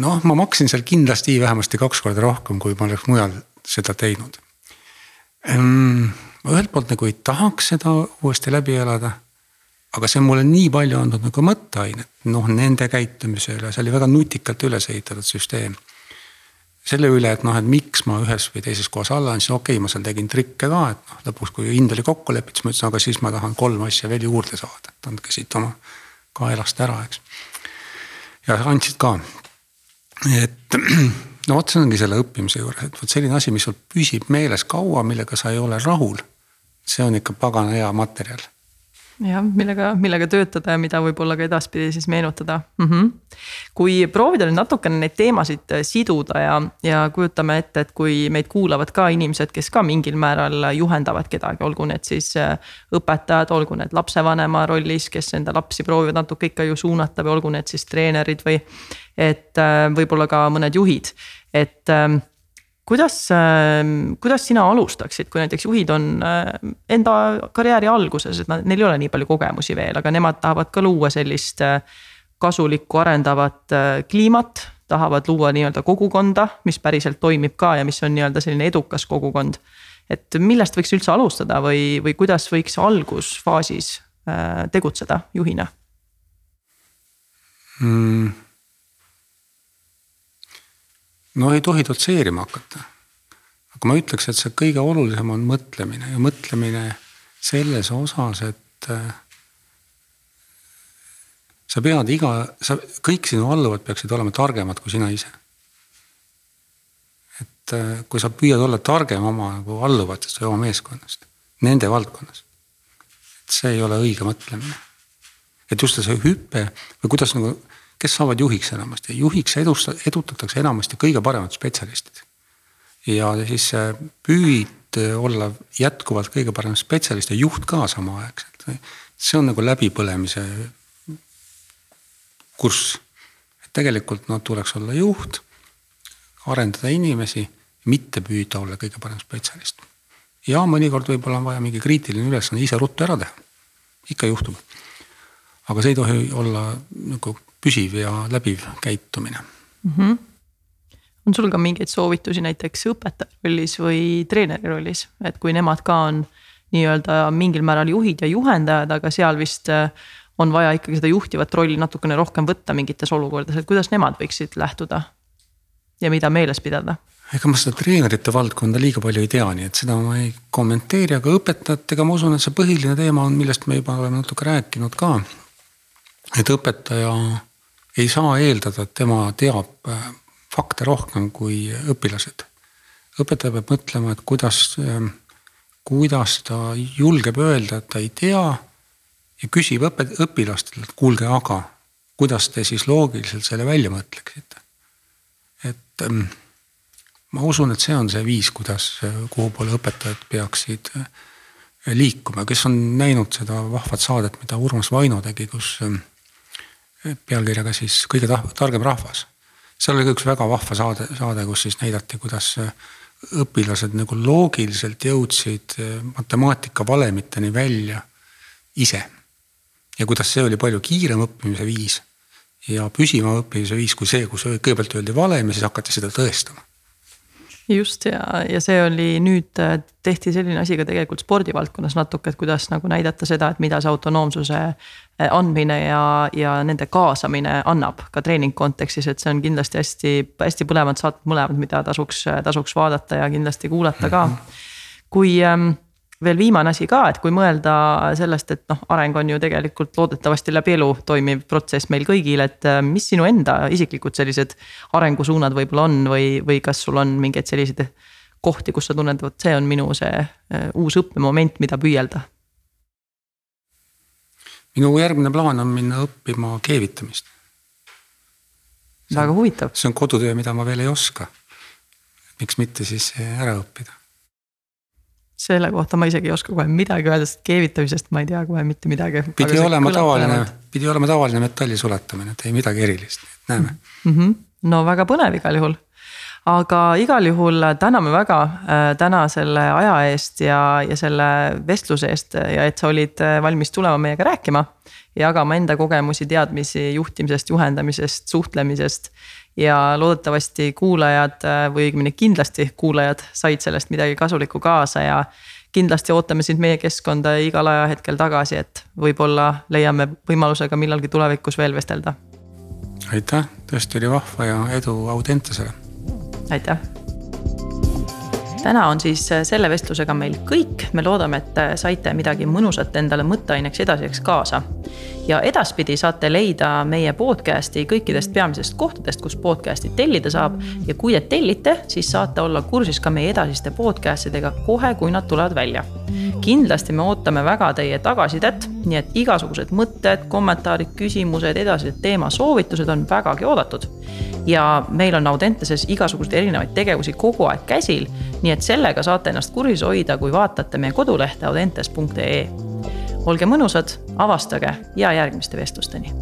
noh, ma maksin seal kindlasti vähemasti kaks korda rohkem, kui ma oleks mujal seda teinud. Ehm, ma ühelt poolt nagu ei tahaks seda uuesti läbi elada. Aga see on mulle nii palju andnud nagu mõtteainet, noh nende käitumise üle, see oli väga nutikalt üles ehitatud süsteem selle üle, et noh, et miks ma ühes või teises kohas alla andsin, okei okay,, ma seal tegin trikke ka, et noh, lõpuks, kui hind oli kokku lepitud, siis ma ütlesin, aga siis ma tahan kolm asja veel juurde saada, et andke siit oma kaelast ära, eks. ja andsid ka. et [clears throat] no vot, see ongi selle õppimise juures, et vot selline asi, mis sul püsib meeles kaua, millega sa ei ole rahul. see on ikka pagana hea materjal jah, millega, millega töötada ja mida võib-olla ka edaspidi siis meenutada mm. -hmm. kui proovida nüüd natukene neid teemasid äh, siduda ja, ja kujutame ette, et kui meid kuulavad ka inimesed, kes ka mingil määral juhendavad kedagi, olgu need siis äh, õpetajad, olgu need lapsevanema rollis, kes enda lapsi proovivad natuke ikka ju suunata või olgu need siis treenerid või. et äh, võib-olla ka mõned juhid, et ähm, kuidas, ähm, kuidas sina alustaksid, kui näiteks juhid on äh, enda karjääri alguses, et nad, neil ei ole nii palju kogemusi veel, aga nemad tahavad ka luua sellist äh, kasulikku arendavat äh, kliimat. tahavad luua nii-öelda kogukonda, mis päriselt toimib ka ja mis on nii-öelda selline edukas kogukond. et millest võiks üldse alustada või, või kuidas võiks algusfaasis tegutseda juhina mm.? No ei tohi dotseerima hakata. aga ma ütleks, et see kõige olulisem on mõtlemine ja mõtlemine selles osas, et äh, sa pead iga, sa, kõik sinu alluvad peaksid olema targemad kui sina ise. et äh, kui sa püüad olla targem oma nagu alluvatest või oma meeskonnast, nende valdkonnas. et see ei ole õige mõtlemine. et just see hüpe või kuidas nagu kes saavad juhiks enamasti, juhiks edusta-, edutatakse enamasti kõige paremad spetsialistid. ja siis püüd olla jätkuvalt kõige parem spetsialist ja juht ka samaaegselt. see on nagu läbipõlemise kurss. et tegelikult no tuleks olla juht, arendada inimesi, mitte püüda olla kõige parem spetsialist. ja mõnikord võib-olla on vaja mingi kriitiline ülesanne ise ruttu ära teha, ikka juhtub. aga see ei tohi olla nagu püsiv ja läbiv käitumine mm. -hmm. on sul ka mingeid soovitusi näiteks õpetaja rollis või treeneri rollis, et kui nemad ka on nii-öelda mingil määral juhid ja juhendajad, aga seal vist äh, on vaja ikkagi seda juhtivat rolli natukene rohkem võtta mingites olukordades, et kuidas nemad võiksid lähtuda? ja mida meeles pidada? ega ma seda treenerite valdkonda liiga palju ei tea, nii et seda ma ei kommenteeri, aga õpetajatega ma usun, et see põhiline teema on, millest me juba oleme natuke rääkinud ka. et õpetaja ei saa eeldada, et tema teab äh, fakte rohkem kui õpilased. õpetaja peab mõtlema, et kuidas, ähm, kuidas ta julgeb öelda, et ta ei tea. ja küsib õpe-, õpilastelt, et kuulge, aga kuidas te siis loogiliselt selle välja mõtleksite. et ähm, ma usun, et see on see viis, kuidas, äh, kuhu poole õpetajad peaksid äh, liikuma, kes on näinud seda vahvat saadet, mida Urmas Vaino tegi, kus ähm, pealkirjaga siis Kõige targem rahvas. seal oli ka üks väga vahva saade, saade, kus siis näidati, kuidas õpilased nagu loogiliselt jõudsid matemaatika valemiteni välja ise. ja kuidas see oli palju kiirem õppimise viis ja püsiva õppimise viis kui see, kus kõigepealt öeldi valem ja siis hakati seda tõestama just ja, ja see oli nüüd äh, tehti selline asi ka tegelikult spordivaldkonnas natuke, et kuidas nagu näidata seda, et mida see autonoomsuse äh, andmine ja, ja nende kaasamine annab ka treening kontekstis, et see on kindlasti hästi, hästi põnevad saated mõlemad, mida tasuks, tasuks vaadata ja kindlasti kuulata ka. Kui ähm, veel viimane asi ka, et kui mõelda sellest, et noh, areng on ju tegelikult loodetavasti läbi elu toimiv protsess meil kõigil, et äh, mis sinu enda isiklikud sellised arengusuunad võib-olla on või, või kas sul on mingeid selliseid kohti, kus sa tunned, vot see on minu see uh, uus õppemoment, mida püüelda? Minu järgmine plaan on minna õppima keevitamist. väga huvitav. see on kodutöö, mida ma veel ei oska. miks mitte siis ära õppida selle kohta ma isegi ei oska kohe midagi öelda, sest keevitamisest ma ei tea kohe mitte midagi. pidi olema tavaline, pidi olema tavaline metalli sulatamine, et ei midagi erilist, näeme mm. -hmm. no väga põnev igal juhul. Aga igal juhul täname väga äh, täna selle aja eest ja, ja selle vestluse eest ja et sa olid äh, valmis tulema meiega rääkima. jagama enda kogemusi, teadmisi juhtimisest, juhendamisest, suhtlemisest ja loodetavasti kuulajad äh, või õigemini kindlasti kuulajad said sellest midagi kasulikku kaasa ja kindlasti ootame sind meie keskkonda igal ajahetkel tagasi, et võib-olla leiame võimaluse ka millalgi tulevikus veel vestelda. aitäh, tõesti oli vahva ja edu Audentesele. Aitäh täna on siis äh, selle vestlusega meil kõik, me loodame, et äh, saite midagi mõnusat endale mõtteaineks edasiseks kaasa ja edaspidi saate leida meie podcast'i kõikidest peamisest kohtadest, kus podcast'i tellida saab. ja kui te tellite, siis saate olla kursis ka meie edasiste podcast idega kohe, kui nad tulevad välja. Kindlasti me ootame väga teie tagasisidet, nii et igasugused mõtted, kommentaarid, küsimused, edasised teemasoovitused on vägagi oodatud. ja meil on Audenteses igasuguseid erinevaid tegevusi kogu aeg käsil, nii et sellega saate ennast kursis hoida, kui vaatate meie kodulehte audentes.ee olge mõnusad, avastage ja järgmiste vestlusteni